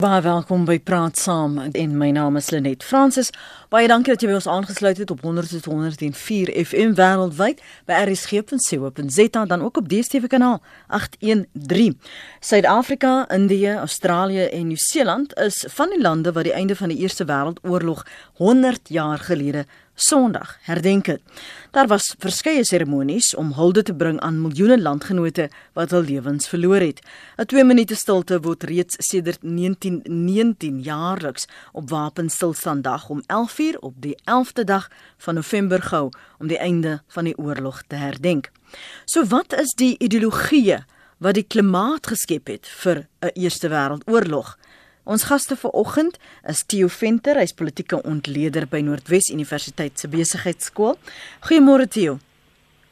Baie welkom by Praat Saam en my naam is Lenet Fransis. Baie dankie dat jy by ons aangesluit het op 100.104 FM wêreldwyd by rsg.co.za dan ook op DStv kanaal 813. Suid-Afrika, Indië, Australië en Nieu-Seeland is van die lande wat die einde van die Eerste Wêreldoorlog 100 jaar gelede Sondag herdenk het. Daar was verskeie seremonies om hulde te bring aan miljoene landgenote wat hul lewens verloor het. 'n 2 minute stilte word reeds sedert 1919 jaarliks op Wapenstilstanddag om 11:00 op die 11de dag van November gehou om die einde van die oorlog te herdenk. So wat is die ideologie wat die klimaat geskep het vir 'n Eerste Wêreldoorlog? Ons gaste vanoggend is Theo Venter, hy's politieke ontleder by Noordwes Universiteit se Besigheidsskool. Goeiemôre Theo.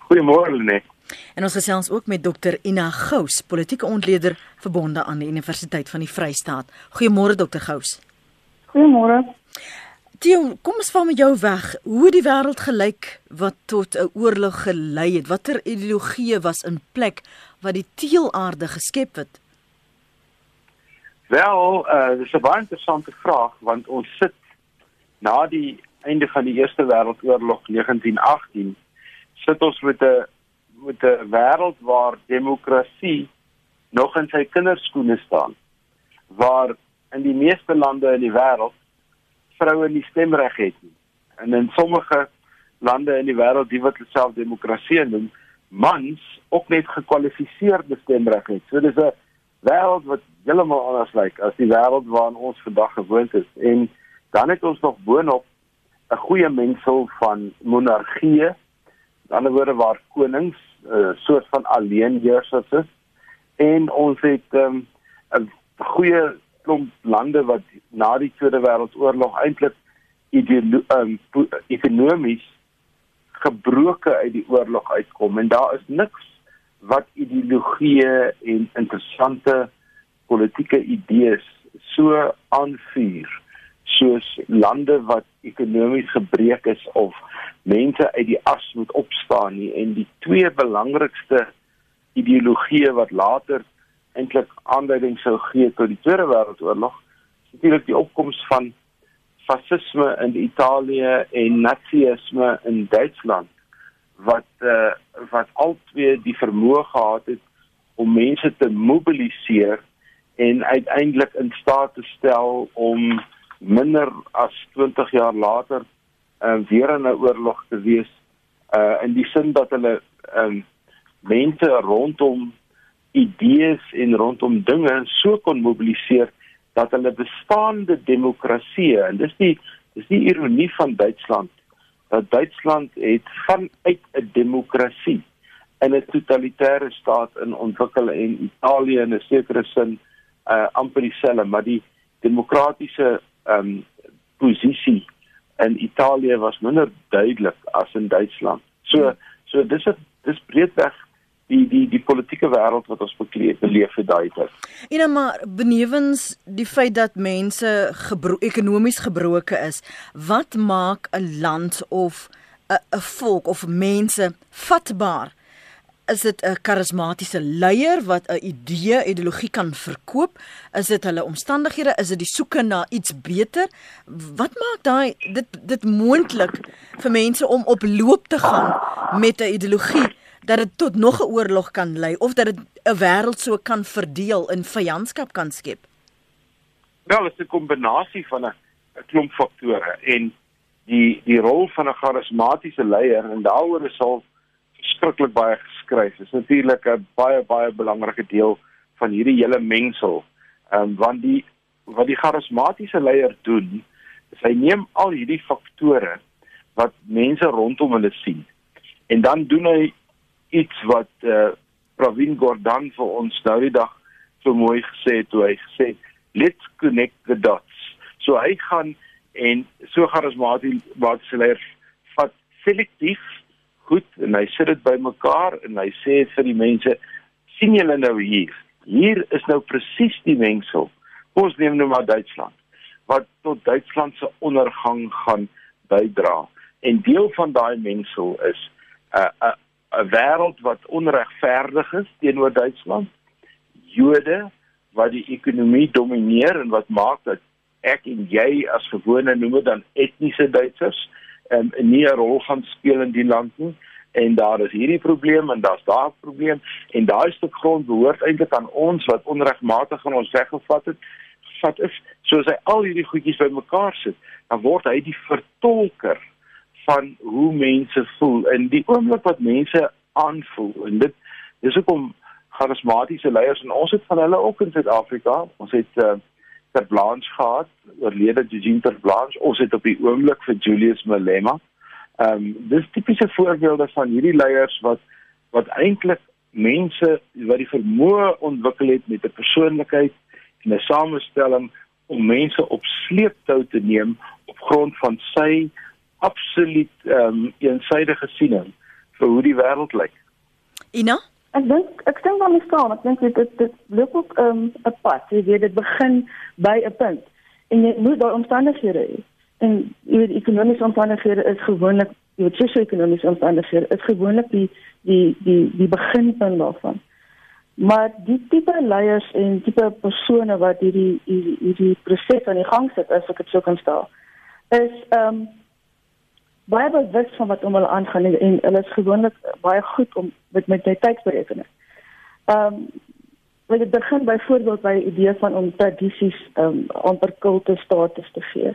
Goeiemôre Lenet. En ons gesels ook met Dr Ina Gous, politieke ontleder verbonde aan die Universiteit van die Vrystaat. Goeiemôre Dr Gous. Goeiemôre. Theo, kom ons val met jou weg. Hoe het die wêreld gelyk wat tot 'n oorlog gelei het? Watter ideologie was in plek wat die teelaarde geskep het? Wel, uh dis 'n baie interessante vraag want ons sit na die einde van die Eerste Wêreldoorlog 1918 sit ons met 'n met 'n wêreld waar demokrasie nog in sy kinderskoene staan. Waar in die meeste lande in die wêreld vroue nie stemreg het nie. En in sommige lande in die wêreld die wat self demokrasie noem, mans ook net gekwalifiseerde stemreg het. So dis 'n wêreld wat heeltemal anders lyk as die wêreld waarin ons vandag gewoond is. En dan het ons nog boonop 'n goeie mengsel van monargie, aan die ander woorde waar konings 'n uh, soort van alleenheersers is. En ons het um, 'n goeie klomp lande wat na die Tweede Wêreldoorlog eintlik um, ekonomies gebroke uit die oorlog uitkom. En daar is niks wat ideologie en interessante politieke idees so aanvuur soos lande wat ekonomies gebreek is of mense uit die as moet opstaan nie. En die twee belangrikste ideologieë wat later eintlik aanleiding sou gee tot die Tweede Wêreldoorlog natuurlik die opkoms van fasisme in Italië en nazisme in Duitsland wat uh, wat altyd die vermoë gehad het om mense te mobiliseer en uiteindelik in staat te stel om minder as 20 jaar later uh, weer in 'n oorlog te wees uh, in die sin dat hulle um, mense rondom idees en rondom dinge so kon mobiliseer dat hulle bestaande demokrasie en dis die dis die ironie van Duitsland dat Duitsland het vanuit 'n demokrasie in 'n totalitêre staat in ontwikkel en Italië in 'n sekere sin uh amper dieselfde maar die demokratiese um posisie in Italië was minder duidelik as in Duitsland. So so dis 'n dis breedweg die die die politieke wêreld wat ons bekleed beleef vir daai tyd. En maar benewens die feit dat mense gebro ekonomies gebroke is, wat maak 'n land of 'n 'n volk of mense vatbaar? Is dit 'n karismatiese leier wat 'n idee, ideologie kan verkoop? Is dit hulle omstandighede? Is dit die soeke na iets beter? Wat maak daai dit dit moontlik vir mense om op loop te gaan met 'n ideologie? dat dit tot nog 'n oorlog kan lei of dat dit 'n wêreld so kan verdeel in vyandskap kan skep? Wel, dit is 'n kombinasie van 'n klomp faktore en die die rol van 'n charismatiese leier en daaroor is al verskriklik baie geskryf. Dit is natuurlik 'n baie baie belangrike deel van hierdie hele mengsel. Ehm um, want die wat die charismatiese leier doen, is hy neem al hierdie faktore wat mense rondom hulle sien en dan doen hy iets wat uh, Pravin Gordhan vir ons nou die dag so mooi gesê het toe hy gesê let's connect the dots. So hy gaan en so charismaties wat hy vat selektief goed en hy sit dit bymekaar en hy sê vir die mense sien julle nou hier. Hier is nou presies die mengsel. Ons neem nou maar Duitsland wat tot Duitsland se ondergang gaan bydra. En deel van daai mengsel is 'n uh, 'n uh, 'n wêreld wat onregverdig is teenoor Duitsland. Jode wat die ekonomie domineer en wat maak dat ek en jy as gewone noem dit dan etniese Duitsers um, nie 'n rol gaan speel in die land nie. En daar is hierdie probleem en daar's daar 'n probleem. En daai stuk grond behoort eintlik aan ons wat onregmatig aan ons weggevat het vat is. Soos hy al hierdie goedjies bymekaar sit dan word hy die vertolker van hoe mense voel. In die oomblik wat mense aanvoel en dit dis hoekom charismatiese leiers en ons het van hulle ook in Suid-Afrika ons het uh, ter Blanche gehad, oorlede Eugene ter Blanche. Ons het op die oomblik vir Julius Malema. Ehm um, dis tipiese voorbeelde van hierdie leiers wat wat eintlik mense wat die vermoë ontwikkel het met 'n persoonlikheid en 'n samestelling om mense op sleeptou te neem op grond van sy absoluut ehm um, eensidedige siening vir hoe die wêreld lyk. Ina Ek dink ek stem daarmee saam. Ek dink dit dit, dit loop ook ehm, 'n um, pad. Jy weet dit begin by 'n punt. En jy moet daai omstandighede hê. En jy weet ekonomiese omstandighede is gewoonlik, jy weet sosio-ekonomiese omstandighede is gewoonlik die die die die beginpunt daarvan. Maar die tipe leiers en tipe persone wat hierdie hierdie proses aan die gang sit, as ek dit sou kan stel, is ehm um, baie bewus van wat om hulle aangaan en, en hulle is gewoonlik baie goed om met met my tydsberekening. Ehm um, wil dit begin byvoorbeeld by die idee van om tradisies ehm um, amper kulte status te gee.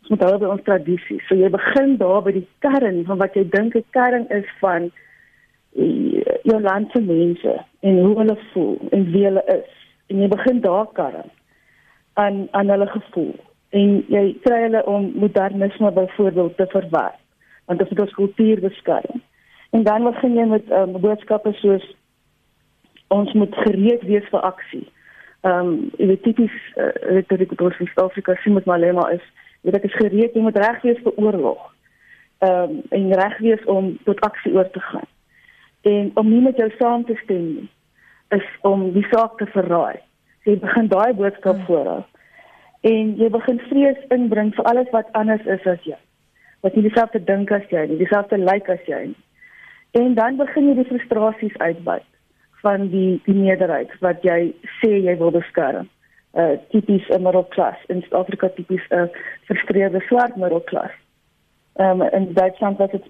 Ons moet hou by ons tradisies. So jy begin daar by die kern van wat jy dink 'n kern is van jou land se mense en hoe hulle voel en wie hulle is. En jy begin daar kern aan aan hulle gevoel en jy kry hulle om modernisme byvoorbeeld te verwerk want dit is ons kultuur beskerm. En dan begin jy met um, boodskappe soos ons moet gereed wees vir aksie. Ehm um, jy weet tipies uh, retoriek wat ons in Suid-Afrika sien met Malema is, jy weet ek is gereed, jy moet reg wees vir oorlog. Ehm um, en reg wees om tot aksie oor te gaan. En om nie met jou saam te stem nie is om die saak te verraai. So jy begin daai boodskap hmm. voorhou. En jy begin vrees inbring vir alles wat anders is as jy wat nie dieselfde dink as jy nie, dieselfde lyk like as jy nie. En dan begin jy die frustrasies uitbuit van die die meerderheid wat jy sê jy wil beskerm. Uh tipies 'n middelklas in Suid-Afrika tipies 'n uh, verstreede swart middelklas. Ehm um, in Duitsland was dit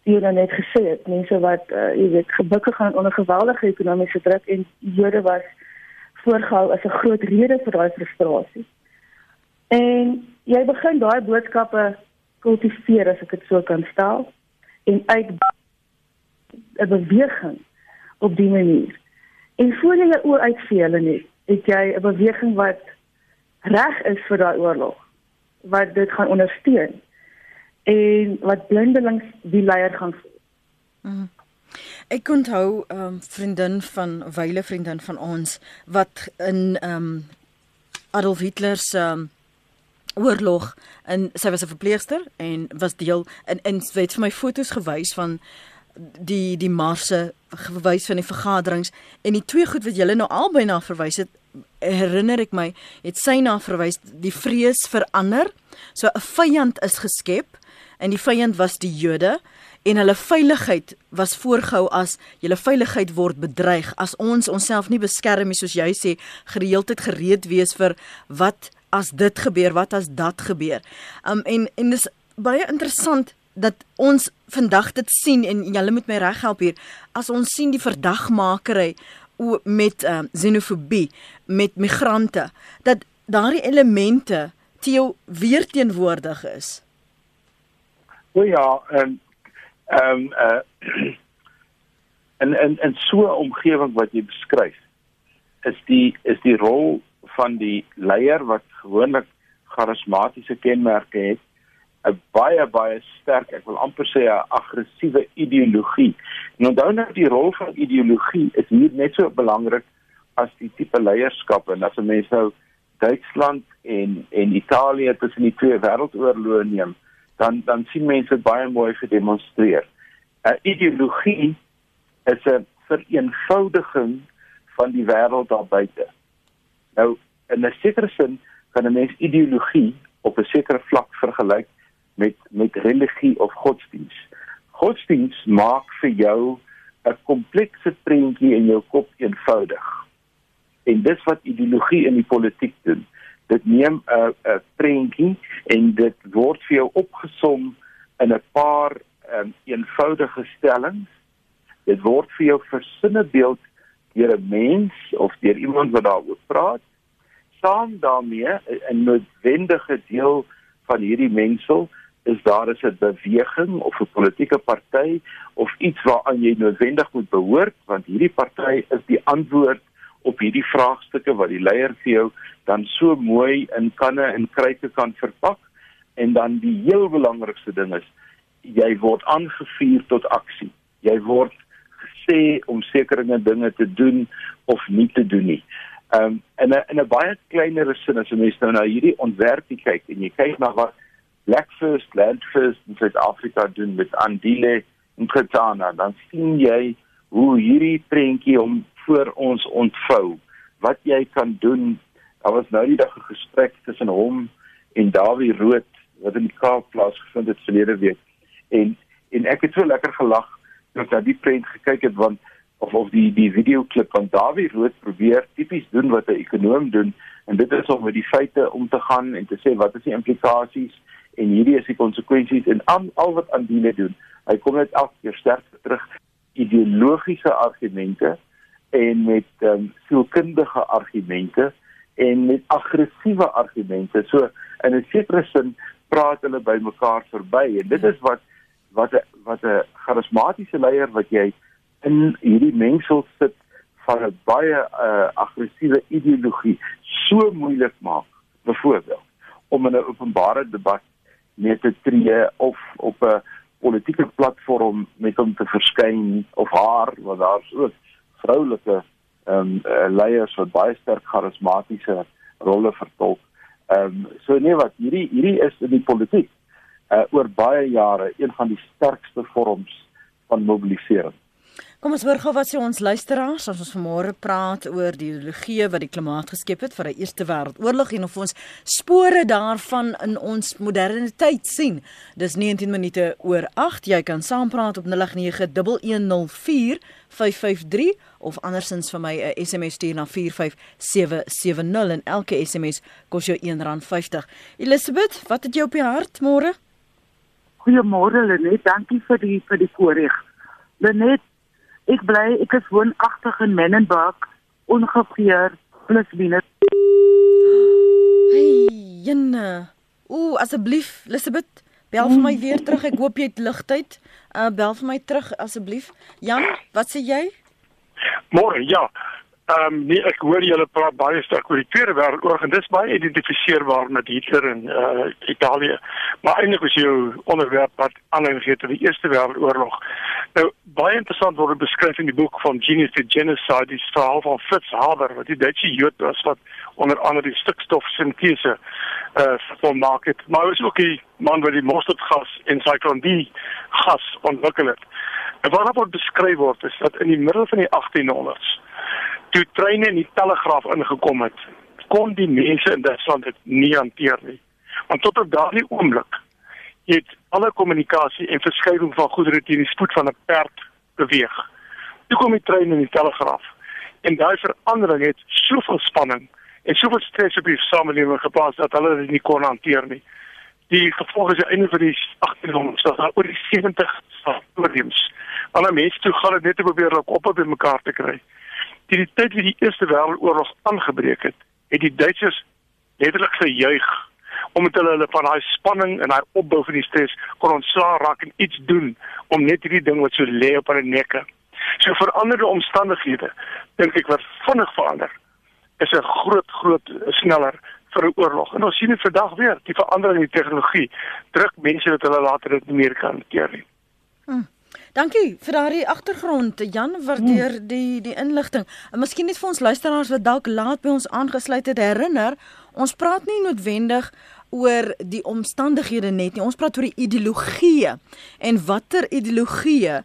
stuur dan net gesê het mense wat uh, jy weet gebukke gaan onder geweldige ekonomiese druk en Jode was voorgehou as 'n groot rede vir daai frustrasie. En jy begin daai boodskappe kultiveer as ek dit so kan stel en uit 'n beweging op die manier. En voor jy oor uitvee hulle net, het jy 'n beweging wat reg is vir daai oorlog wat dit gaan ondersteun en wat blindelings die leier gaan voel. Mm. Ek onthou 'n um, vriendin van wyle vriendin van ons wat in ehm um, Adolf Hitler se um, oorlog en sy was 'n verpleegster en was deel in in het vir my foto's gewys van die die marse gewys van die vergaderings en die twee goed wat julle nou albei na verwys het herinner ek my het sy na verwys die vrees verander. So 'n vyand is geskep en die vyand was die Jode en hulle veiligheid was voorgehou as julle veiligheid word bedreig as ons onsself nie beskerm nie soos jy sê gereeldheid gereed wees vir wat as dit gebeur, wat as dat gebeur. Um en en dis baie interessant dat ons vandag dit sien en julle moet my reg help hier. As ons sien die verdagmakery met um xenofobie, met migrante, dat daardie elemente teo weer teenwoordig is. O ja, en ehm um, uh en en en so 'n omgewing wat jy beskryf is die is die rol van die leier wat gewoonlik charismatiese kenmerke het, 'n baie baie sterk, ek wil amper sê 'n aggressiewe ideologie. En onthou nou die rol van ideologie is hier net so belangrik as die tipe leierskap en as 'n mens nou Duitsland en en Italië tussen die twee wêreldoorloë neem, dan dan sien mense baie mooi gedemonstreer. 'n Ideologie is 'n vereenvoudiging van die wêreld daar buite. Nou in 'n sekere sin kan 'n mens ideologie op 'n sekere vlak vergelyk met met religie of godsdiens. Godsdiens maak vir jou 'n komplekse prentjie in jou kop eenvoudig. En dis wat ideologie in die politiek doen. Dit neem 'n 'n prentjie en dit word vir jou opgesom in 'n paar um, eenvoudige stellings. Dit word vir jou versinne beeld deur 'n mens of deur iemand wat daaroor praat. Saam daarmee 'n noodwendige deel van hierdie mengsel is daar is 'n beweging of 'n politieke party of iets waaraan jy noodwendig moet behoort want hierdie party is die antwoord op hierdie vraagstukke wat die leier vir jou dan so mooi in kanne en kruike kan verpak en dan die heel belangrikste ding is jy word aangevuur tot aksie. Jy word gesê om sekere dinge te doen of nie te doen nie. Ehm um, in 'n in 'n baie kleiner sin as 'n mens nou na hierdie ontwerpie kyk en jy kyk na wat Black First, Land First in Suid-Afrika doen met Andile en Kretana, dan sien jy hoe hierdie prentjie om voor ons ontvou. Wat jy kan doen. Daar was nou die dag 'n gesprek tussen hom en Dawie Rood wat in die Kaap plaasgevind het verlede week en en ek het so lekker gelag toe ek na die prent gekyk het want of of die die video klip van Dawie Rood probeer tipies doen wat 'n ekonom doen en dit is om met die feite om te gaan en te sê wat is die implikasies en hierdie is die konsekwensies en al, al wat Andile doen. Hy kom net elke keer sterk terug ideologiese argumente en met ehm um, sielkundige argumente en met aggressiewe argumente. So in 'n sekere sin praat hulle by mekaar verby en dit is wat wat 'n wat 'n charismatiese leier wat jy in hierdie mengsel sit van 'n baie uh, aggressiewe ideologie so moeilik maak byvoorbeeld om in 'n openbare debat mee te tree of op 'n politieke platform met hom te verskyn of haar wat daar so vroulike ehm um, uh, leiers wat baie sterk charismatiese rolle vertolk. Ehm um, so nee wat hierdie hierdie is in die politiek uh, oor baie jare een van die sterkste vorms van mobilisering. Kom ons hoor gou wat sê ons luisteraars as ons vanmôre praat oor die ideologie wat die klimaat geskep het vir 'n Eerste Wêreldoorlog en of ons spore daarvan in ons moderne tyd sien. Dis 19 minute oor 8. Jy kan saampraat op 0891104553 of andersins vir my 'n SMS stuur na 45770 en elke SMS kos jou R1.50. Elisabeth, wat het jy op die hart môre? Goeiemôre Lenet, dankie vir die vir die voorreg. Lenet, ek bly ek is woonagtig in Menenberg, ongeveer plus minus. Hey, Jenne. Ooh, asseblief, Elisabeth, bel vir my weer terug. Ek hoop jy het ligtyd. Uh bel vir my terug asseblief. Jan, wat sê jy? Môre, ja. Ehm um, nee, ek hoor julle praat baie sterk oor die Tweede Wêreldoorlog en dis baie identifiseerbaar met Hitler en eh uh, Italië. Maar eintlik is jou onderwerp wat aanleiding gee tot die Eerste Wêreldoorlog. Nou baie interessant word beskryf in die boek van Genius to Genocide, die verhaal van Fritz Haber, wat die Duitse Jood was wat onder andere die stikstofsintese eh uh, vermaak het. Maar hy was ook die man wat die mosterdgas en Zyklon B gas ontwikkel het. En wat word beskryf word is dat in die middel van die 1800s toe treine in die telegraaf ingekom het, kon die mense in Duitsland dit nie hanteer nie. Want tot op daardie oomblik het alle kommunikasie en verskywing van goedere teen die spoed van 'n perd beweeg. Toe kom die trein in die telegraaf en daai verandering het soveel spanning en soveel stres op die samelewing geplaas dat hulle dit nie kon hanteer nie. Die gevolg is einde van die 1800s, dat daar oor die 70 stadiums. Alle mense toe gaan dit net probeer om op op mekaar te kry teen die tyd wie die Eerste Wêreldoorlog aangebreek het, het die Duitsers letterlik gejuig omdat hulle hulle van daai spanning en daai opbou van die stres kon ontslaa raak en iets doen om net hierdie ding wat so lê op hulle nekke. So veranderde omstandighede dink ek wat vinnig verander is 'n groot groot sneller vir 'n oorlog. En ons sien dit vandag weer, die verandering in die tegnologie druk mense dat hulle later dit nie meer kan hanteer nie. Dankie vir daardie agtergrond Jan waardeer hmm. die die inligting. En miskien net vir ons luisteraars wat dalk laat by ons aangesluit het herinner, ons praat nie noodwendig oor die omstandighede net nie. Ons praat oor die ideologie en watter ideologie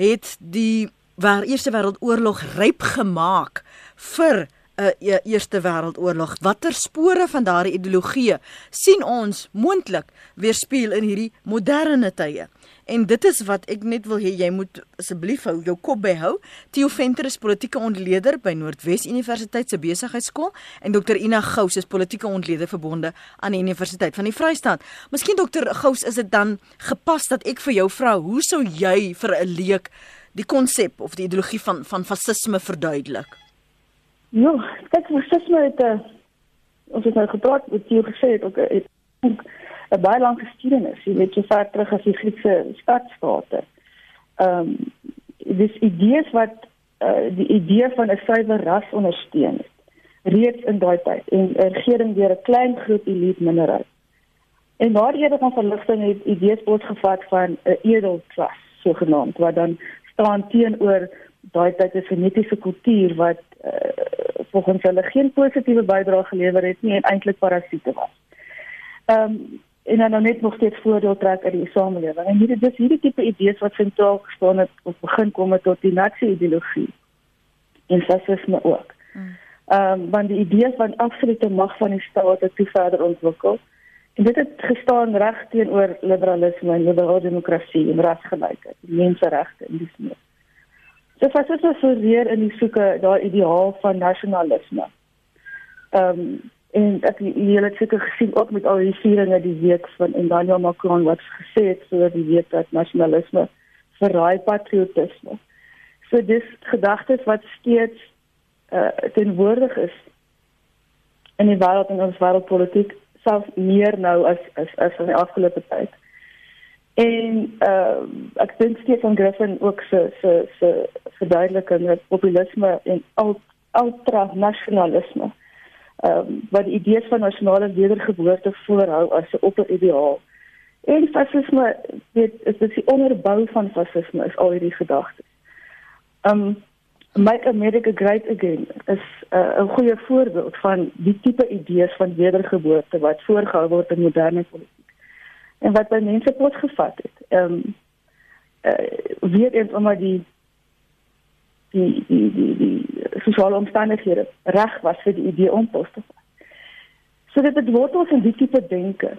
het die waar Eerste Wêreldoorlog ryp gemaak vir 'n uh, Eerste Wêreldoorlog. Watter spore van daardie ideologie sien ons moontlik weerspieël in hierdie moderne tye? En dit is wat ek net wil hê jy moet asseblief hou jou kop byhou. Theo Venter is politieke ontleder by Noordwes Universiteit se besigheidskool en Dr Ina Gous is politieke ontleder verbonde aan die Universiteit van die Vrystaat. Miskien Dr Gous, is dit dan gepas dat ek vir jou vra, hoe sou jy vir 'n leek die konsep of die ideologie van van fasisme verduidelik? Ja, kyk, fasisme het 'n uh, ons het nou gepraat met jou gesê het ook het 'n baie lang geskiedenis. Jy weet so ver terug as die Griekse stadsstate. Ehm um, dis idees wat uh, die idee van 'n suiwer ras ondersteun het reeds in daai tyd en 'n regering deur 'n klein groep elite minderheid. En die era van verligting het idees voortgevat van 'n edelklas sogenaamd wat dan staan teenoor daai tyd se genetiese kultuur wat uh, volgens hulle geen positiewe bydrae gelewer het nie en eintlik parasiete was. Ehm um, en dan nou net nog steeds voordeel trek uit die samelewing. En hierdie dis hierdie tipe idees wat sentraal gestaan het of begin kom het tot die nazi-ideologie en fasisme ook. Hmm. Ehm um, want die idee van absolute mag van die staat het toe verder ontwikkel. En dit het gestaan reg teenoor liberalisme en liberale demokrasie en rasgelykheid, menseregte en dis meer. So vas dit so weer in die soeke daai ideaal van nasionalisme. Ehm um, en ek jy het seker gesien ook met al die vieringe die week van Emmanuel Macron wat gesê het so die week dat nasionalisme verraai patriotisme. So dis gedagtes wat steeds uh, teenwoordig is in die wêreld en ons wêreldpolitiek selfs meer nou as as as in die afgelope tyd. En uh ek dink steeds van Griffin ook se se se verduideliking dat populisme en ultra nasionalisme ehm um, wat die idees van nasionale wedergeboorte voorhou as 'n opperideaal. En fasisme weet is dit die onderbou van fasisme is al hierdie gedagtes. Ehm um, Make America Great Again is uh, 'n goeie voorbeeld van die tipe idees van wedergeboorte wat voorgehou word in moderne politiek en wat by mense pot gevat het. Ehm um, uh, weer eens omdat die die die die, die sosiale omstandighede reg was vir die idee om pos te vat. So dit het wortels in die tipe denke.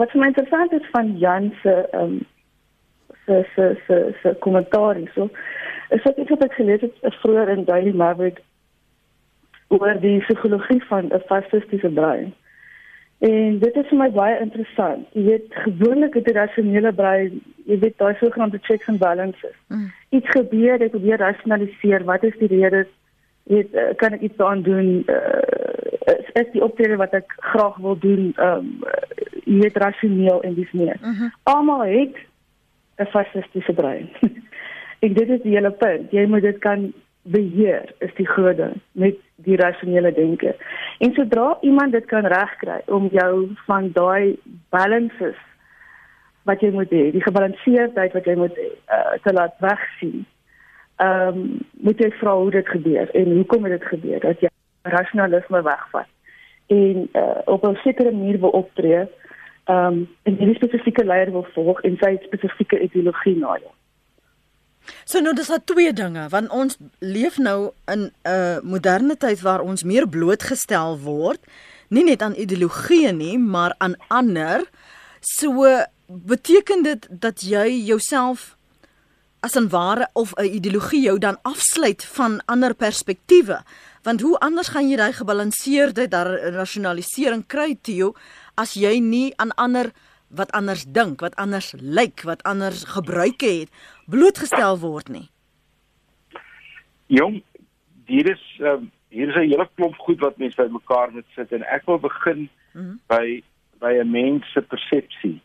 Wat vir my interessant is van Jan se ehm um, se se se se kommentaar hierso is dat ek het gelees het vroeër in Daily Maverick oor die psigologie van 'n fasistiese brein. En dit is vir my baie interessant. Jy weet gewoonlik het 'n rasionele brein, jy weet daai sogenaamde checks and balances. Mm. Iets gebeur, ek probeer rasionaliseer, wat is die rede? Weet, uh, kan ek iets daaraan doen? Uh, is, is die optrede wat ek graag wil doen, ehm um, jy weet rasioneel en dis meer. Mm -hmm. Almal het 'n fasistiese brein. en dit is die hele punt. Jy moet dit kan beheer is die groot ding met die rasionele denke. En sodra iemand dit kan regkry om jou van daai balances wat jy moet hê, die gebalanseerdheid wat jy moet hê, uh, te laat wegsien. Ehm um, moet jy vra hoe dit gebeur en hoekom het dit gebeur dat jy rasionalisme wegvat en uh, op 'n sekere manier wil optree ehm um, en 'n spesifieke leier wil volg en sy spesifieke ideologie najaag. So nou dis daar twee dinge want ons leef nou in 'n uh, moderne tyd waar ons meer blootgestel word nie net aan ideologieë nie maar aan ander. So beteken dit dat jy jouself as 'n ware of 'n ideologie jou dan afsluit van ander perspektiewe? Want hoe anders gaan jy daai gebalanseerde daar rasionalisering kry Theo as jy nie aan ander wat anders dink, wat anders lyk, wat anders gebruike het, blootgestel word nie. Jong, hier is uh, hier is 'n hele klomp goed wat mense bymekaar moet sit en ek wil begin mm -hmm. by by 'n mens se persepsie.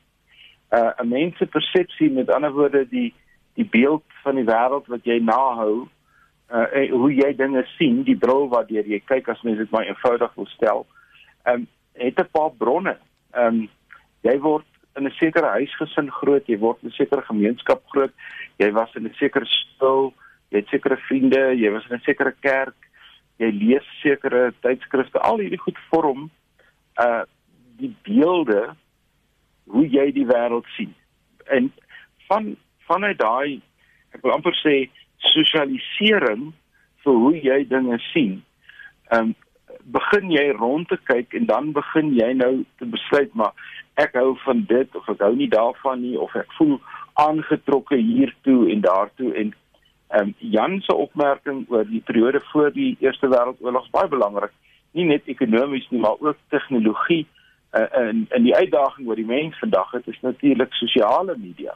Uh, 'n Mens se persepsie met ander woorde die die beeld van die wêreld wat jy nahou, uh, hoe jy dinge sien, die bril waardeur jy kyk as mens dit maar eenvoudig wil stel. Ehm um, het 'n paar bronne. Ehm um, jy word in 'n sekere huisgesin groot, jy word in 'n sekere gemeenskap groot, jy was in 'n sekere skool, jy het sekere vriende, jy was in 'n sekere kerk, jy lees sekere tydskrifte, al hierdie goed vorm uh die beelde hoe jy die wêreld sien. En van vanuit daai ek wil amper sê sosialisering vir hoe jy dinge sien. Um begin jy rond te kyk en dan begin jy nou te besluit maar ek hou van dit of ek hou nie daarvan nie of ek voel aangetrokke hiertoe en daartoe en ehm um, Jan se opmerking oor die periode voor die Eerste Wêreldoorlog is baie belangrik. Nie net ekonomies nie, maar ook tegnologie uh, en en die uitdaging wat die mens vandag het is natuurlik sosiale media.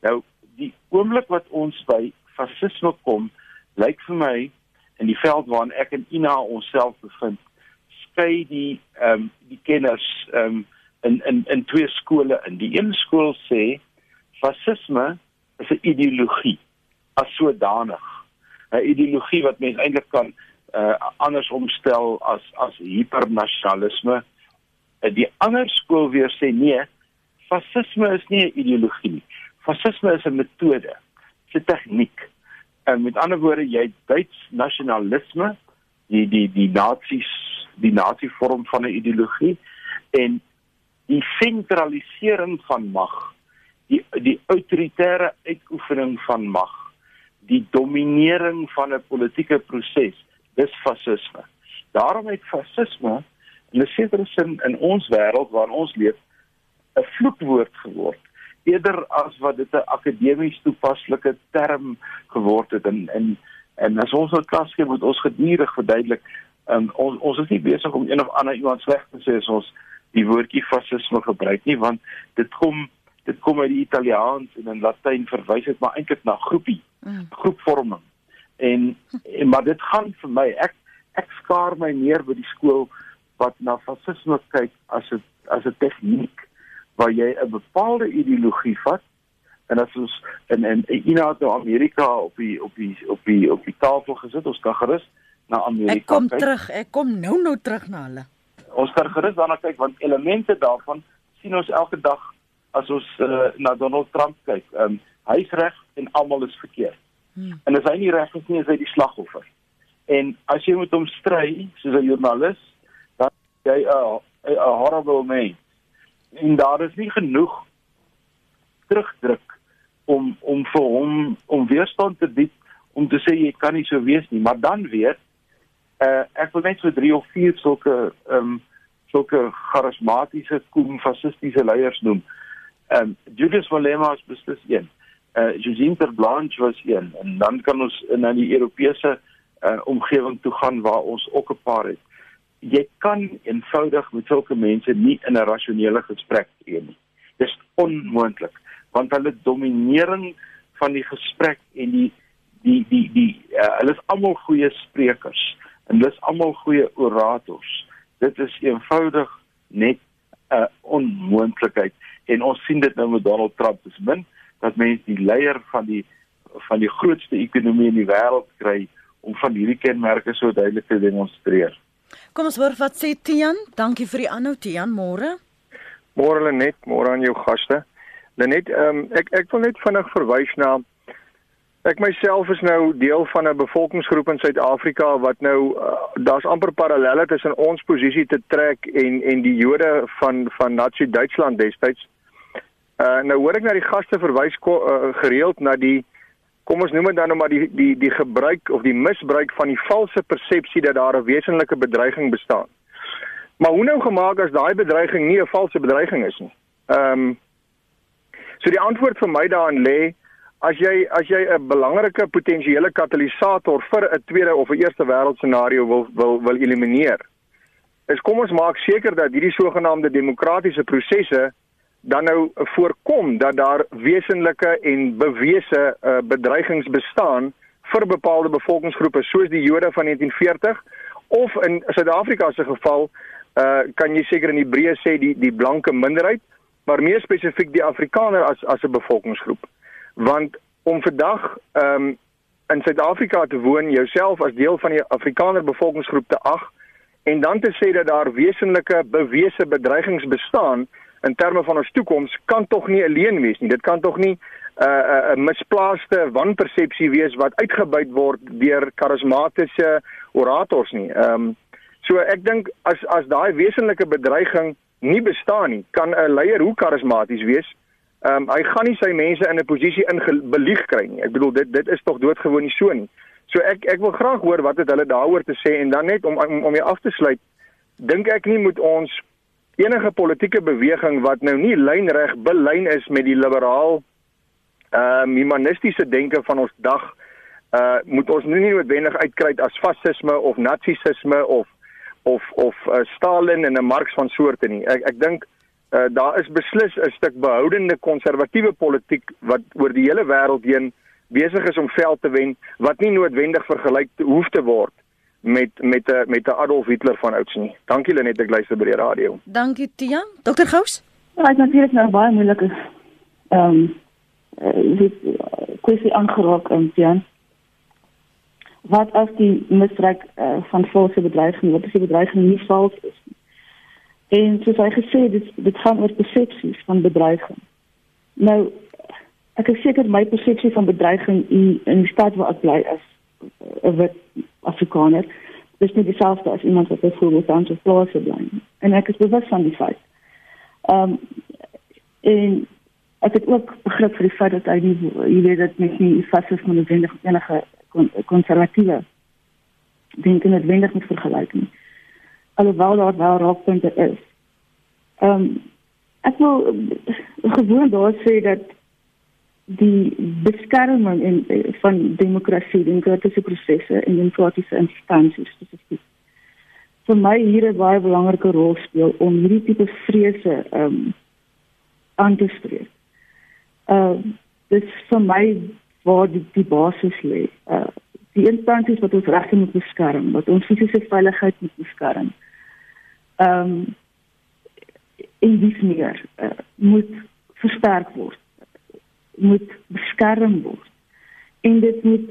Nou die oomblik wat ons by fasisme kom, lyk vir my in die veld waarin ek en Ina onsself bevind, skei die ehm um, die kenners ehm um, in in in twee skole in. Die een skool sê fasisme is 'n ideologie as sodanig. 'n Ideologie wat mens eintlik kan uh, anders omstel as as hipernasionalisme. Uh, die ander skool weer sê nee, fasisme is nie 'n ideologie nie. Fasisme is 'n metode, 'n tegniek. En met ander woorde, jy Duits nasionalisme, die die die nasies, die nasie vorm van 'n ideologie en die sentralisering van mag, die die autoritaire uitoefening van mag, die dominering van 'n politieke proses, dis fasisme. Daarom het fasisme in 'n sekere sin in ons wêreld waarin ons leef 'n vloekwoord geword eerder as wat dit 'n akademies toepaslike term geword het. En en en as ons op klas gee moet ons gedurig verduidelik um, ons ons is nie besig om een of ander iemand sleg te sê as ons die woordjie fasisme gebruik nie want dit kom dit kom uit die Italiaans en in Latyn verwys dit maar eintlik na groepie mm. groepvorming. En, en maar dit gaan vir my ek ek skaar my meer by die skool wat na fasisme kyk as 'n as 'n tegniek waar jy 'n bepaalde ideologie vat en as ons in in Ina toe Amerika op die op die op die op die tafel gesit ons kan gerus na Amerika kyk. Ek kom kyk. terug, ek kom nou nou terug na hulle. Ons kan gerus daarna kyk want elemente daarvan sien ons elke dag as ons uh, na Donald Trump kyk. Ehm um, hy's reg en almal is verkeerd. Hmm. En as hy nie reg is nie, is hy die slagoffer. En as jy met hom stry soos 'n joernalis, dan jy 'n 'n horrible man en daar is nie genoeg terugdruk om om vir hom om weerstand te bied om te sê jy kan nie so wees nie maar dan weer uh, ek wil net so 3 of 4 sulke ehm um, sulke charismatiese koem fasistiese leiers noem. Ehm um, Julius Malema is beslis een. Eh uh, Josine Terblanche was een en dan kan ons na die Europese uh, omgewing toe gaan waar ons ook 'n paar het jy kan eenvoudig met sulke mense nie in 'n rasionele gesprek tree nie. Dis onmoontlik want hulle dominering van die gesprek en die die die die uh, hulle is almal goeie sprekers en hulle is almal goeie orators. Dit is eenvoudig net 'n uh, onmoontlikheid en ons sien dit nou met Donald Trump dis min dat mense die leier van die van die grootste ekonomie in die wêreld kry om van hierdie kenmerke so duidelik te demonstreer. Kom ons hoor wat sê Tian. Dankie vir die aanhou Tian, môre. Môre Lenet, môre aan jou gaste. Lenet, ehm um, ek ek wil net vinnig verwys na ek myself is nou deel van 'n bevolkingsgroep in Suid-Afrika wat nou uh, daar's amper parallelle tussen ons posisie te trek en en die Jode van van Nazi Duitsland destyds. Uh nou hoor ek na die gaste verwys uh, gereeld na die kom ons noem dit dan nou maar die die die gebruik of die misbruik van die valse persepsie dat daar 'n wesenlike bedreiging bestaan. Maar hoe nou gemaak as daai bedreiging nie 'n valse bedreiging is nie? Ehm um, So die antwoord vir my daarin lê as jy as jy 'n belangrike potensiële katalisator vir 'n tweede of 'n eerste wêreld scenario wil wil wil elimineer. Is kom ons maak seker dat hierdie sogenaamde demokratiese prosesse dan nou voorkom dat daar wesenlike en bewese uh, bedreigings bestaan vir bepaalde bevolkingsgroepe soos die Jode van 1940 of in Suid-Afrika se geval uh, kan jy seker in Hebreë sê die die blanke minderheid maar meer spesifiek die Afrikaner as as 'n bevolkingsgroep. Want om vandag um, in Suid-Afrika te woon jouself as deel van die Afrikaner bevolkingsgroep te ag en dan te sê dat daar wesenlike bewese bedreigings bestaan in terme van ons toekoms kan tog nie alleen wees nie. Dit kan tog nie 'n uh, 'n uh, uh, misplaaste wanpersepsie wees wat uitgebuit word deur karismatiese orators nie. Ehm um, so ek dink as as daai wesenlike bedreiging nie bestaan nie, kan 'n leier hoe karismaties wees, ehm um, hy gaan nie sy mense in 'n posisie ingebelieg kry nie. Ek bedoel dit dit is tog doodgewoon nie so nie. So ek ek wil graag hoor wat het hulle daaroor te sê en dan net om om, om jy af te sluit, dink ek nie moet ons enige politieke beweging wat nou nie lynreg belyn is met die liberaal ehm uh, humanistiese denke van ons dag uh moet ons nie noodwendig uitkry as fasisme of nazisme of of of uh, Stalin en 'n Marx van soorte nie. Ek ek dink uh daar is beslis 'n stuk behoudende konservatiewe politiek wat oor die hele wêreld heen besig is om veld te wen wat nie noodwendig vergelyk hoef te word met met 'n met 'n Adolf Hitler van ouds nie. Dankie Lenet, ek luister by die radio. Dankie Tian. Dr Gous. Ja, dit is natuurlik nou baie moeilik is. Ehm um, uh, dit kwessie aangeraak in Tian. Wat as die misbruik uh, van valse bedreiging, wat as die bedreiging nie vals is nie? En soos hy gesê het, dit dit gaan oor persepsies van bedreiging. Nou ek is seker my persepsie van bedreiging in in die stad waar ek bly is wit Afrikaner. Dis nie dieselfde as iemand wat byvoorbeeld aan 'n plaas bly. En ek is bewus van die feit. Ehm um, en ek het ook begrip vir die feit dat hy nie jy weet dat mens nie fasisme noodwendig met enige konservatiewe denke noodwendig moet vergelyk nie. Alhoewel daar wel raakpunte is. Ehm um, ek wil gewoon daar sê dat die beskerming in van demokrasie, demokratiese prosesse en demokratiese instansies spesifiek. Vir my hier 'n baie belangrike rol speel om hierdie tipe vrese ehm um, aan te spreek. Ehm uh, dit vir my waar die, die basis lê. Uh die instansies wat ons regte moet beskerm, wat ons fisiese veiligheid moet beskerm. Ehm um, en dis meer uh, moet versterk word moet beskerm word. En dit moet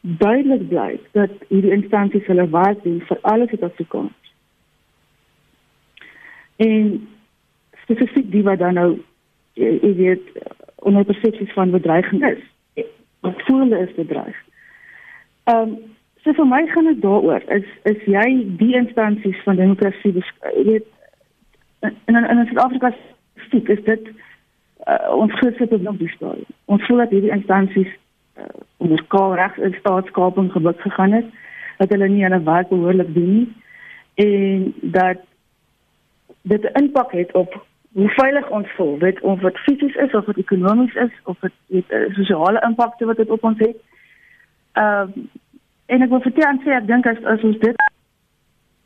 duidelik bly dat hierdie instansies hulle werk doen vir alle Suid-Afrikaners. En spesifiek die wat dan nou jy weet onder persepsies van bedreiging is. Wat voel is bedreig. Ehm um, so vir my gaan dit daaroor is is jy die instansies van demokrasie weet in in, in Suid-Afrika spesifiek is dit uh, ons grootste probleem op die stadium. Ons voel dat hierdie instansies uh, onder kaal reg in staatskaping gebuk gegaan het, dat hulle nie hulle werk behoorlik doen nie en dat dit 'n impak het op hoe veilig ons voel, weet of dit fisies is of dit ekonomies is of dit het 'n sosiale impak wat dit op ons het. Ehm uh, en ek wil vertel aan sê ek dink as, as ons dit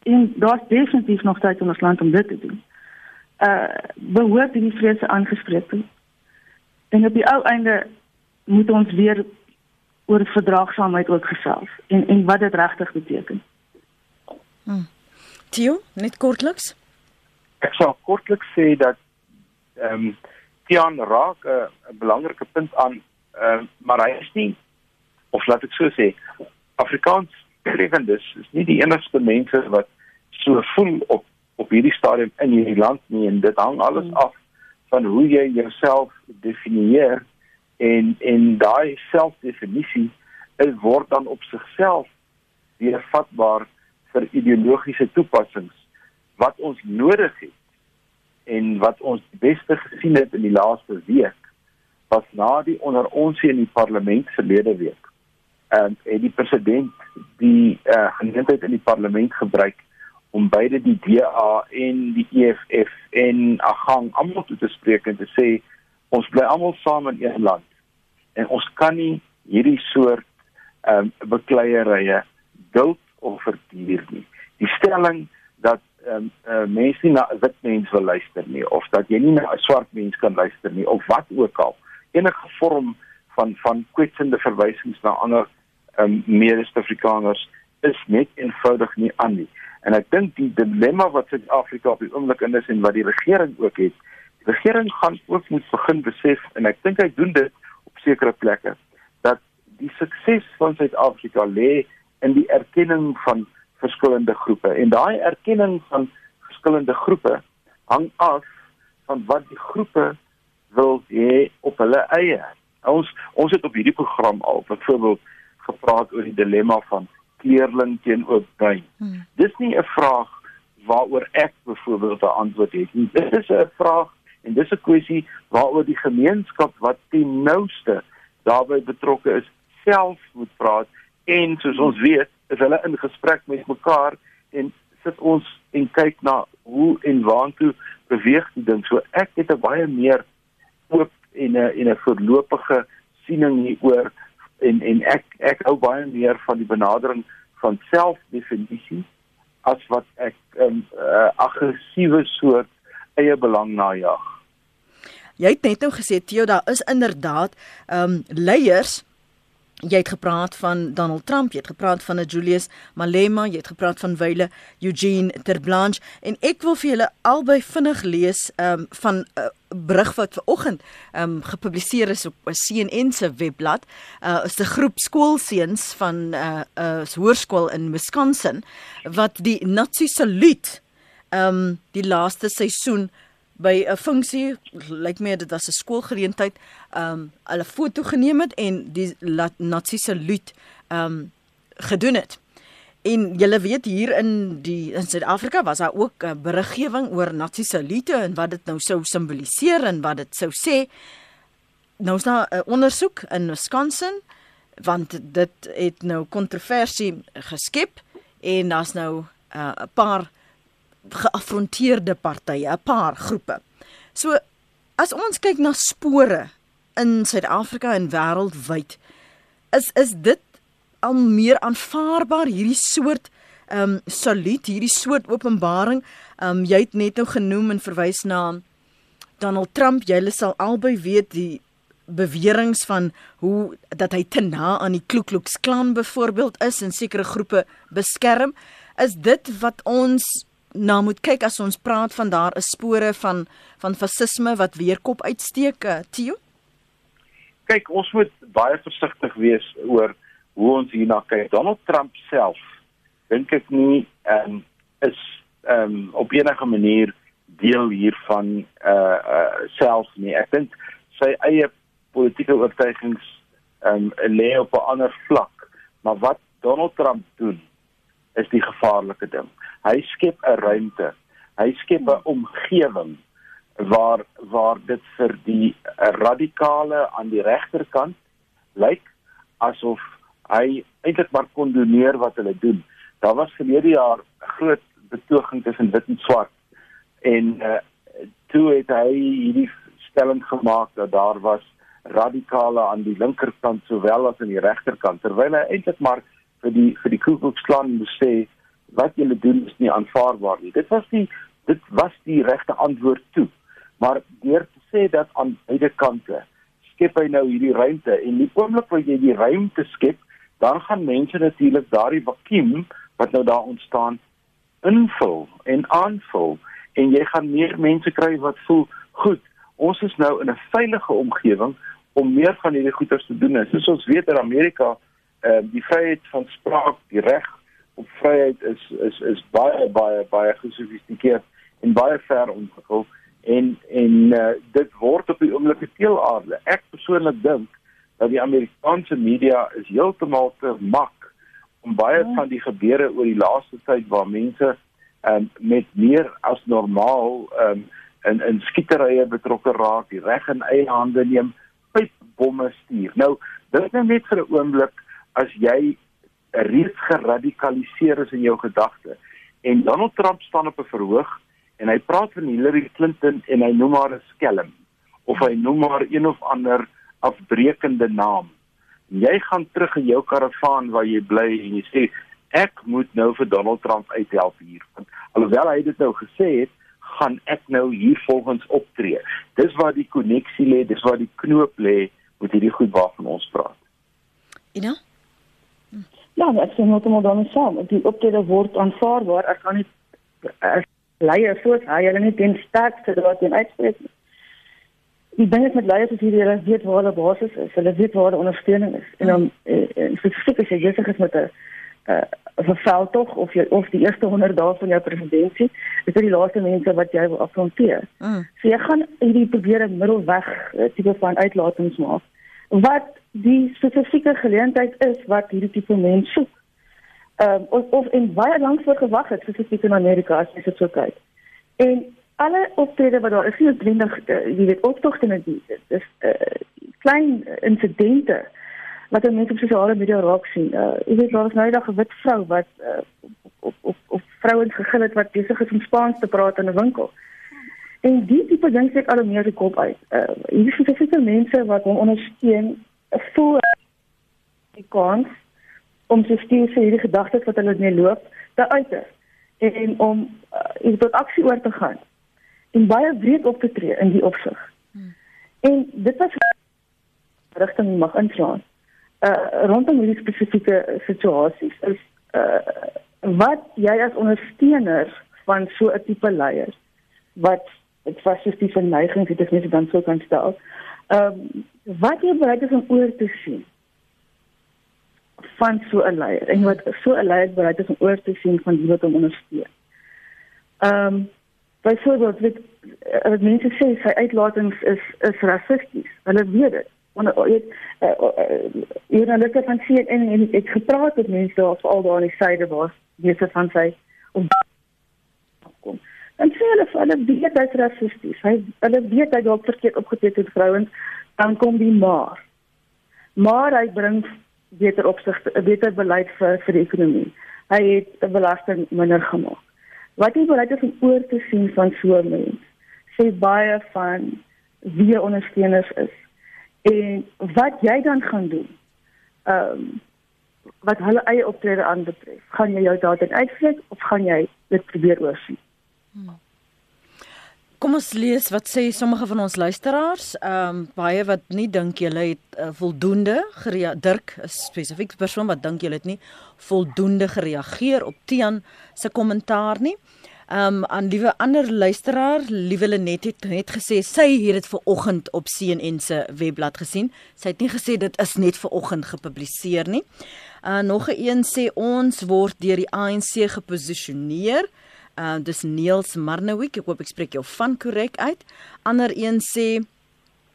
en daar's definitief nog tyd in ons land om dit te doen uh behoort die vrese aangespreek te. En op die ou einde moet ons weer oor verdraagsaamheid ook gesels en en wat dit regtig beteken. Hm. Tio, net kortliks. Ek sal kortliks sê dat ehm um, Tian raak 'n uh, belangrike punt aan, ehm uh, maar hy is nie of laat ek so sê, Afrikaans lewendes is nie die enigste mense wat so voel op op hierdie stadium in hierdie land nie en dit hang alles hmm. af van hoe jy jouself definieer en en daai selfdefinisie is word dan op sigself weer vatbaar vir ideologiese toepassings wat ons nodig het en wat ons beste gesien het in die laaste week was na die onder ons in die parlement verlede week. Ehm en die president die uh, geleentheid in die parlement gebruik om beide die DA en die EFF en Agang almal toe te spreek en te sê ons bly almal saam in een land en ons kan nie hierdie soort ehm um, bekleierye duld of verduur nie. Die stelling dat ehm um, uh, mense nie na 'n wit mens wil luister nie of dat jy nie na 'n swart mens kan luister nie of wat ook al enige vorm van van kwetsende verwysings na ander ehm um, mede-Afrikaners is net eenvoudig nie aan nie. En ek dink die dilemma wat Suid-Afrika op die oomblik in is en wat die regering ook het, die regering gaan ook moet begin besef en ek dink hy doen dit op sekere plekke dat die sukses van Suid-Afrika lê in die erkenning van verskillende groepe en daai erkenning van verskillende groepe hang af van wat die groepe wil hê op hulle eie. Ons ons het op hierdie program al byvoorbeeld gepraat oor die dilemma van kleerling teenoor bruin. Hmm. Dis nie 'n vraag waaroor ek byvoorbeeld 'n antwoord het nie. Dit is 'n vraag en dis 'n kwessie waaroor die gemeenskap wat ten nouste daarbey betrokke is, self moet praat en soos ons weet, is hulle in gesprek met mekaar en sit ons en kyk na hoe en waartoe beweeg die ding. So ek het 'n baie meer oop en 'n en 'n voorlopige siening hieroor en en ek ek hou baie meer van die benadering van selfdefinisie as wat ek 'n um, uh, aggressiewe soort eie belang najag. Jy het net nou gesê Theo, daar is inderdaad ehm um, leiers Jy het gepraat van Donald Trump, jy het gepraat van Julius Malema, jy het gepraat van Wyle Eugene Terblanche en ek wil vir julle albei vinnig lees um, van 'n uh, berig wat vanoggend um, gepubliseer is op CNN se webblad. Uh is 'n groep skoolseuns van 'n uh, uh, hoërskool in Wisconsin wat die Nazi saluut um die laaste seisoen by 'n funksie lyk my dit was 'n skoolgeleentheid um hulle foto geneem het en die Nazi saluut um gedoen het. En julle weet hier in die in Suid-Afrika was daar ook 'n beriggewing oor Nazi salute en wat dit nou sou simboliseer en wat dit sou sê. Nou is daar 'n ondersoek in Wisconsin want dit het nou kontroversie geskep en daar's nou 'n uh, paar geaffronteerde partye, 'n paar groepe. So as ons kyk na spore in Suid-Afrika en wêreldwyd, is is dit al meer aanvaarbaar hierdie soort ehm um, saluut, hierdie soort openbaring. Ehm um, jy het net nou genoem en verwys na Donald Trump. Jy sal albei weet die beweringe van hoe dat hy te na aan die Ku Klux Klan byvoorbeeld is en sekere groepe beskerm. Is dit wat ons na moet kyk as ons praat van daar is spore van van fasisme wat weer kop uitsteek, eh, Tio? Kyk, ons moet baie versigtig wees oor hoe ons hierna kyk. Donald Trump self dink ek nie ehm um, is ehm um, op enige manier deel hiervan uh uh self nie. Ek dink sy eie politieke oortuigings ehm um, lê op 'n ander vlak. Maar wat Donald Trump doen is die gevaarlike ding. Hy skep 'n ruimte. Hy skep 'n omgewing waar waar dit vir die radikale aan die regterkant lyk asof hy eintlik maar kondoneer wat hulle doen. Daar was verlede jaar 'n groot betoging tussen wit en swart en uh, toe het hy hierdie stelling gemaak dat daar was radikale aan die linkerkant sowel as aan die regterkant terwyl hy eintlik maar vir die vir die Ku Klux Klan moes sê wat julle doen is nie aanvaarbaar nie. Dit was die dit was die regte antwoord toe. Maar deur te sê dat aan beide kante skep hy nou hierdie ruimte en die oomblik wat jy die ruimte skep, dan gaan mense natuurlik daardie vakuum wat nou daar ontstaan invul en aanvul en jy gaan meer mense kry wat voel goed. Ons is nou in 'n veilige omgewing om meer van hierdie goeders te doen. Soos ons weet in Amerika, uh, die vryheid van spraak, die reg op vryheid is is is baie baie baie gesofistikeerd en baie ver ontwikkel en en uh, dit word op die oomblik teelaarde. Ek persoonlik dink dat die Amerikaanse media is heeltemal te mak om baie ja. van die gebeure oor die laaste tyd waar mense um, met meer as normaal um, in in skieterye betrokke raak, die reg in eie hande neem, pypbomme stuur. Nou, dit is nou net vir 'n oomblik as jy reeds geradikaliseer is in jou gedagte. En Donald Trump staan op 'n verhoog en hy praat van Hillary Clinton en hy noem haar 'n skelm of hy noem haar een of ander afbreekende naam. Jy gaan terug in jou karavaan waar jy bly en jy sê ek moet nou vir Donald Trump uithelp hier. Want alhoewel hy dit nou gesê het, gaan ek nou hier volgens optree. Dis waar die koneksie lê, dis waar die knoop lê met hierdie goed waarvan ons praat. Ina? Ja, ek sê net om dan saam, die optrede word aanvaarbaar. Ek kan nie as leier voort hy hulle nie ten sterkste dat dit uitspreek. Die ding is met leiers is hierdie hulle weet waar hulle basis is. Hulle weet waar die ondersteuning is. En dan spesifiek as jy besig is met 'n uh, verval tog of jy of die eerste 100 dae van jou presidentskap is dit die laaste mense wat jy wil afronteer. Mm. So jy gaan hierdie probeer 'n middelweg tipe van uitlatings maak wat die spesifieke geleentheid is wat hierdie tipe mense soek. Ehm um, of, of en baie lank voor gewag het spesifiek in Amerika as jy dit so kyk. En alle optrede wat daar is, is dringend uh, jy weet optogte en dit is uh, klein insidente wat mense op sosiale media raak sien. Uh, jy weet daar was nou 'n wit vrou wat uh, op op op vrouens gegil het wat besig is om Spaans te praat in 'n winkel. En die tipe ding sê al meer die kop uit. Uh, hier is spesifieke mense wat hom ondersteun voel die kans om se stuur vir hierdie gedagtes wat hulle net loop te uiter en om uh, tot aksie oor te gaan en baie breed op te tree in die opsig. Hmm. En dit was rigting mag inslaan. Uh rondom hierdie spesifieke situasies is uh wat jy as ondersteuner van so 'n tipe leier wat dit fasistiese neigings het as mens dan sou kan stel. Ehm um, wat jy bereid is om oor te sien van so 'n leier en wat so 'n leier bereid is om oor te sien van die wat hom ondersteun. Ehm um, byvoorbeeld met uh, wat mense sê sy uitlatings is is rassisties. Hulle weet dit. Want jy jy dan net sien en, ek gepraat met mense daar al daar aan die syde was, weet van sy om En sê hulle hulle weet hy's rassisties. Hy hulle weet hy dalk verkeerd opgetree het vrouens, dan kom die maar. Maar hy bring beter opsigte, 'n beter beleid vir vir die ekonomie. Hy het belasting minder gemaak. Wat jy bereid is om oor te sien van so 'n mens, sê baie van wie ondersteuners is en wat jy dan gaan doen. Ehm um, wat hulle eie optrede aanbetref, gaan jy jou daarin uitvlek of gaan jy dit probeer oorsien? Hmm. Kom ons lees wat sê sommige van ons luisteraars. Ehm um, baie wat nie dink julle het uh, voldoende gereageer. Dirk, 'n spesifieke persoon wat dink julle het nie voldoende gereageer op Tian se kommentaar nie. Ehm um, aan liewe ander luisteraar, liewe Lenet het net gesê sy het dit ver oggend op CNN se webblad gesien. Sy het nie gesê dit is net ver oggend gepubliseer nie. Uh nog 'n een sê ons word deur die ANC geposisioneer. Uh dis Niels Marnowik. Ek hoop ek spreek jou van korrek uit. Ander een sê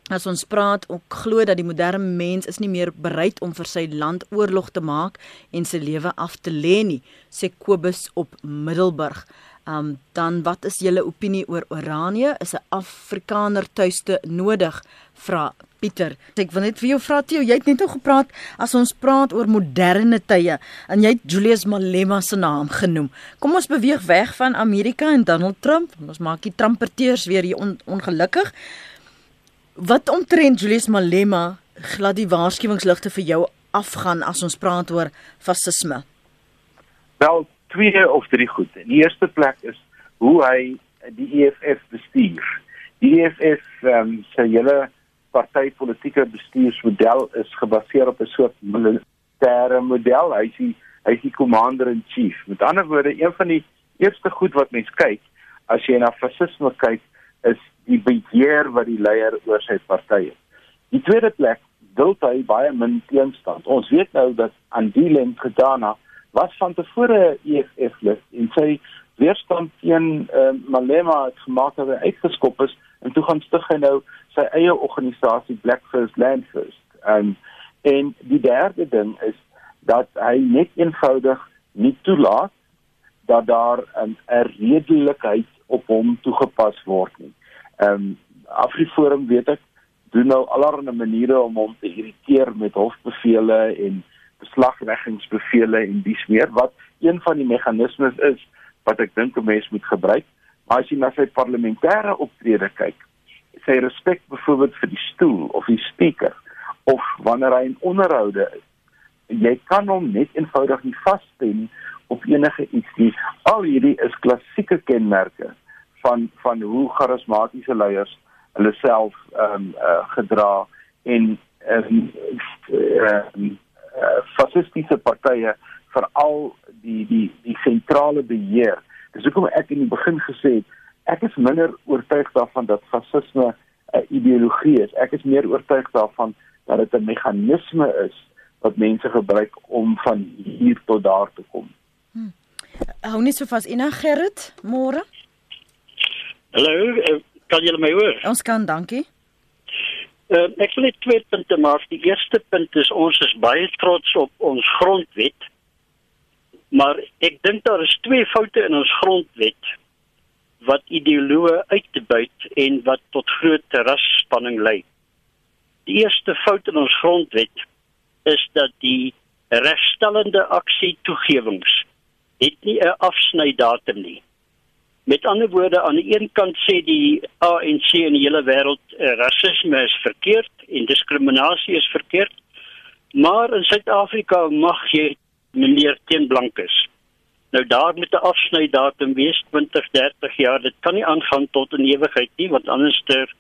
as ons praat, ook glo dat die moderne mens is nie meer bereid om vir sy land oorlog te maak en sy lewe af te lê nie, sê Kobus op Middelburg. Um dan wat is julle opinie oor Oranje? Is 'n Afrikaner tuiste nodig? Vra Pieter. Ek wil net vir jou vra Theo, jy het net nou gepraat as ons praat oor moderne tye en jy het Julius Malema se naam genoem. Kom ons beweeg weg van Amerika en Donald Trump. Ons maak die Trumperteurs weer hier on, ongelukkig. Wat omtrent Julius Malema glad die waarskuwingsligte vir jou afgaan as ons praat oor fasisme? Wel, twee of drie goed. In die eerste plek is hoe hy die EFF bestuur. Die EFF ehm um, se hele partytetiese bestuursmodel is gebaseer op 'n soort militêre model. Hy is die hy is die commander in chief. Met ander woorde, een van die eerste goed wat mens kyk as jy na fasisme kyk, is die beheer wat die leier oor sy party het. Die tweede plek duld hy baie min teenstand. Ons weet nou dat Andile Ngudana was van tevore EFF lid en sy weerstand teen uh, Malema het gemaak dat hy uitgeskop is en toe gaan stig hy nou sy eie organisasie Black First Land First. Um en die derde ding is dat hy net eenvoudig nie toelaat dat daar 'n redelikheid op hom toegepas word nie. Um Afriforum weet ek doen nou allerlei maniere om hom te irriteer met hofbevele en beslagleggingsbevele en dies meer wat een van die meganismes is wat ek dink 'n mens moet gebruik. Maar as jy na sy parlementêre optrede kyk, sy respek byvoorbeeld vir die stoel of die speaker of wanneer hy in onderhoude is. Jy kan hom net eenvoudig nie vasstel op enige iets nie. Al hierdie is klassieke kenmerke van van hoe charismatiese leiers hulle self ehm um, uh, gedra en ehm um, uh, uh, fasistiese partye veral die die die sentrale beheer. Dis hoekom ek in die begin gesê het ek is minder oortuig daarvan dat fasisme 'n ideologie is. Ek is meer oortuig daarvan dat dit 'n meganisme is wat mense gebruik om van hier tot daar te kom. Hm. Hou net so vas in Gerrit, môre. Hallo, eh, kan julle my hoor? Ons kan, dankie. Uh, ek wil net twee punte maak. Die eerste punt is ons is baie trots op ons grondwet. Maar ek dink daar is twee foute in ons grondwet wat ideoloë uitbuit en wat tot groot rasspanning lei. Die eerste fout in ons grondwet is dat die regstellende aksie toegewings het nie 'n afsnydatum nie. Met ander woorde aan die een kant sê die ANC in die hele wêreld uh, rasisme is verkeerd en diskriminasie is verkeerd Maar in Suid-Afrika mag jy meneer teen blankes. Nou daar met 'n afsnydatum wees 20, 30 jaar. Dit kan nie aangaan tot 'n ewigheid nie want anders ter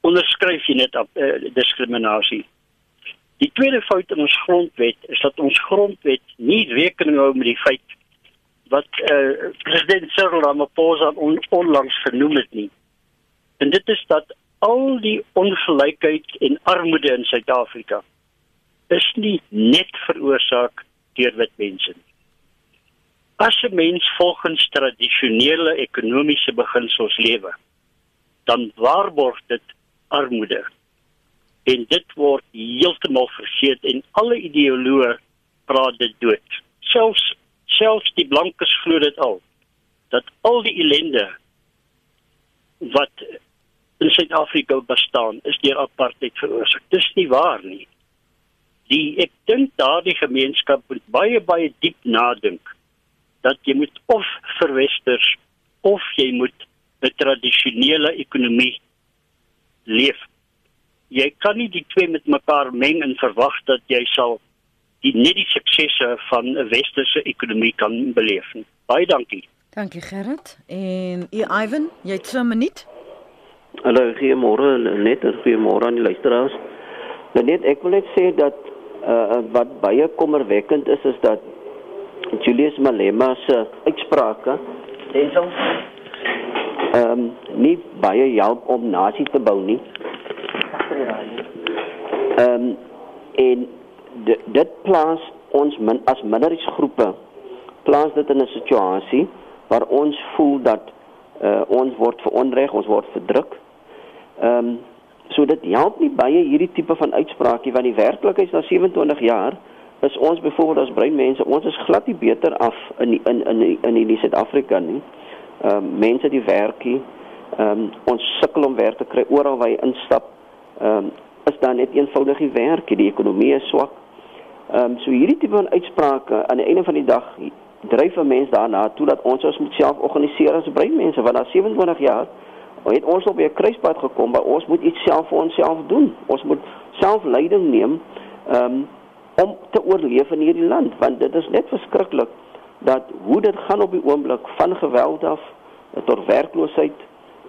onderskryf jy net op uh, diskriminasie. Die tweede fout in ons grondwet is dat ons grondwet nie rekening hou met die feit wat uh, president Cyril Ramaphosa on, onlangs genoem het nie. En dit is dat al die ongelykheid en armoede in Suid-Afrika is nie net veroorsaak deur wit mense nie. As 'n mens volgens tradisionele ekonomiese beginsels lewe, dan waarborg dit armoede. En dit word heeltemal vergeet en alle ideoloë praat dit dood. Selfs selfs die blankes glo dit al dat al die ellende wat in Suid-Afrika bestaan is deur apartheid veroorsaak. Dis nie waar nie. Die ek dink daardie gemeenskap moet baie baie diep nadink dat jy moet of verwesters of jy moet 'n tradisionele ekonomie leef. Jy kan nie die twee met mekaar meng en verwag dat jy sal die net die suksesse van 'n westerse ekonomie kan beleef nie. Baie dankie. Dankie Gerrit. En u Ivan, jy het so 'n minuut. Hallo, goeiemôre net, goeiemôre aan die luisteraars. Net ek wil net sê dat uh, wat baie kommerwekkend is is dat Julius Malema se uitsprake Denzel ehm um, nie baie help om nasie te bou nie. Ehm um, en dit plaas ons min as minderheidsgroepe plaas dit in 'n situasie waar ons voel dat uh, ons word veronreg, ons word verdruk. Ehm um, so dit help nie baie hierdie tipe van uitspraakie want die werklikheid is na 27 jaar is ons byvoorbeeld as breinmense, ons is glad nie beter af in die, in in in in die Suid-Afrika nie. Ehm um, mense die werkie, ehm um, ons sukkel om werk te kry oral waar jy instap. Ehm um, is daar net eenvoudig nie werk, die ekonomie is swak. Ehm um, so hierdie tipe van uitsprake aan die einde van die dag dryf 'n mens daarna toe dat ons ons moet self organiseer as breinmense want na 27 jaar het ons op 'n kruispunt gekom waar ons moet iets self vir onsself doen. Ons moet self leiding neem. Um, om te oorleef in hierdie land want dit is net verskriklik dat hoe dit gaan op die oomblik van geweld af tot werkloosheid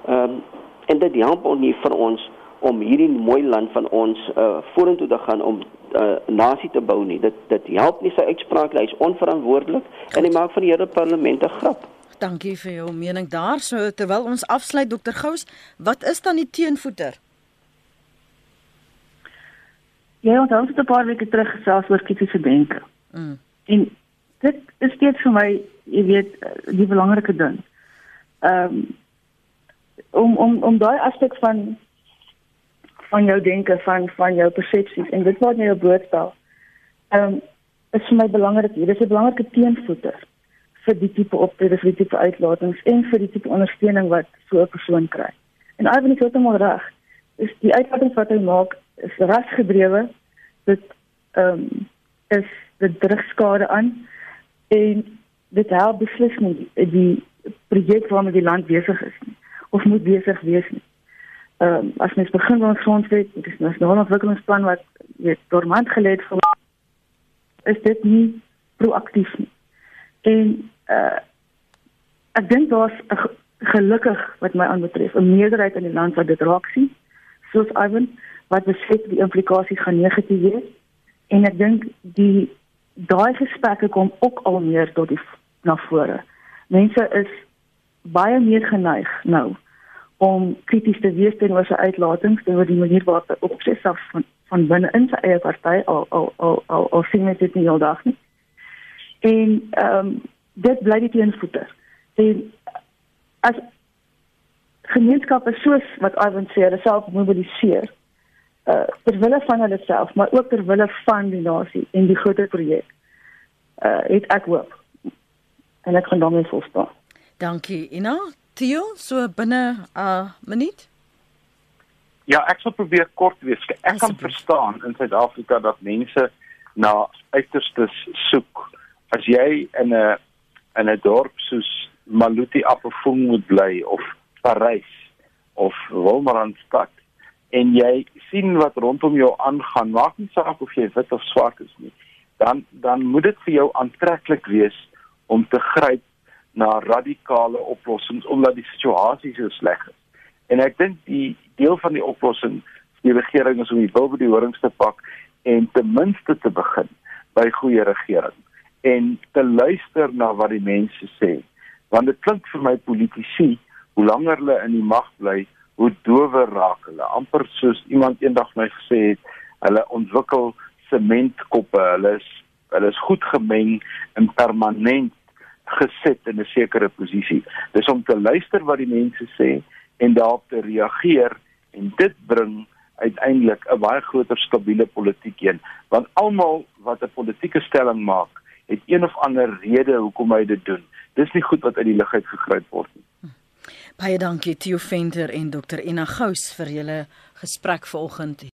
um, en dit help ons nie vir ons om hierdie mooi land van ons uh vorentoe te gaan om 'n uh, nasie te bou nie dit dit help nie sy uitspraak hy is onverantwoordelik en hy maak van die hele parlement 'n grap Dankie vir jou mening daar. So terwyl ons afsluit Dr. Gous, wat is dan die teenvoeter? Ja, ons het 'n paar weke terug gesels oor kritiese denke. Mm. En dit is steeds vir my, jy weet, die belangrike ding. Ehm um, om om om daai aspek van van jou denke, van van jou persepsies en dit wat jy op boord stel. Ehm um, is vir my belangrik. Dit is 'n belangrike teenvoeter vir die tipe optrede, vir die tipe uitlatings en vir die tipe ondersteuning wat so 'n persoon kry. En Ivan is heeltemal reg. Is die uitlatings wat hy maak is rasgedrewe. Dit ehm um, is dit druk skade aan en dit help beslis nie die projek waarmee die land besig is nie of moet besig wees nie. Ehm um, as mens begin met ons grondwet, dit is nou 'n ontwikkelingsplan wat weet dormant gelê het vir is dit nie proaktief nie. En uh ek dink daar's gelukkig wat my aanbetref 'n meerderheid in die land wat dit raak sien soos Ivan wat besef die implikasies gaan negatief wees en ek dink die daai gesprekke kom ook al meer tot die na vore. Mense is baie meer geneig nou om krities te wees teenoor sy uitlatings teenoor die manier waarop hy opset af van van binne in sy eie party al al al al, al sien dit nie aldag nie. En ehm um, dit bly die teenvoeter. En as gemeenskappe soos wat Ivan sê, hulle self mobiliseer uh ter wille van hulle self, maar ook ter wille van die nasie en die groter projek. Uh het ek hoop. En ek kan daarmee volstaan. Dankie. Ina, Theo, so binne 'n uh, minuut. Ja, ek sal probeer kort wees. Ek kan verstaan in Suid-Afrika dat mense na uiterstes soek. As jy in 'n in 'n dorp soos Maluti Appelfoon moet bly of Parys of Wolmaranstad en jy sien wat rondom jou aangaan, maak nie saak of jy wit of swart is nie, dan dan moet dit vir jou aantreklik wees om te gryp na radikale oplossings omdat die situasie so sleg is. En ek dink die deel van die oplossing vir die regering is om die bil by die horings te pak en ten minste te begin by goeie regering en te luister na wat die mense sê. Want dit klink vir my politici hoe langer hulle in die mag bly, hoe dower raak hulle. Amper soos iemand eendag my gesê het, hulle ontwikkel sementkoppe. Hulle is hulle is goed gemeng en permanent gesit in 'n sekere posisie. Dis om te luister wat die mense sê en daarop te reageer en dit bring uiteindelik 'n baie groter stabiele politiek heen want almal wat 'n politieke stelling maak het een of ander rede hoekom hy dit doen. Dis nie goed wat uit die lug uit gegryp word nie. Baie dankie Theo Venter en Dr Ina Gous vir julle gesprek vanoggend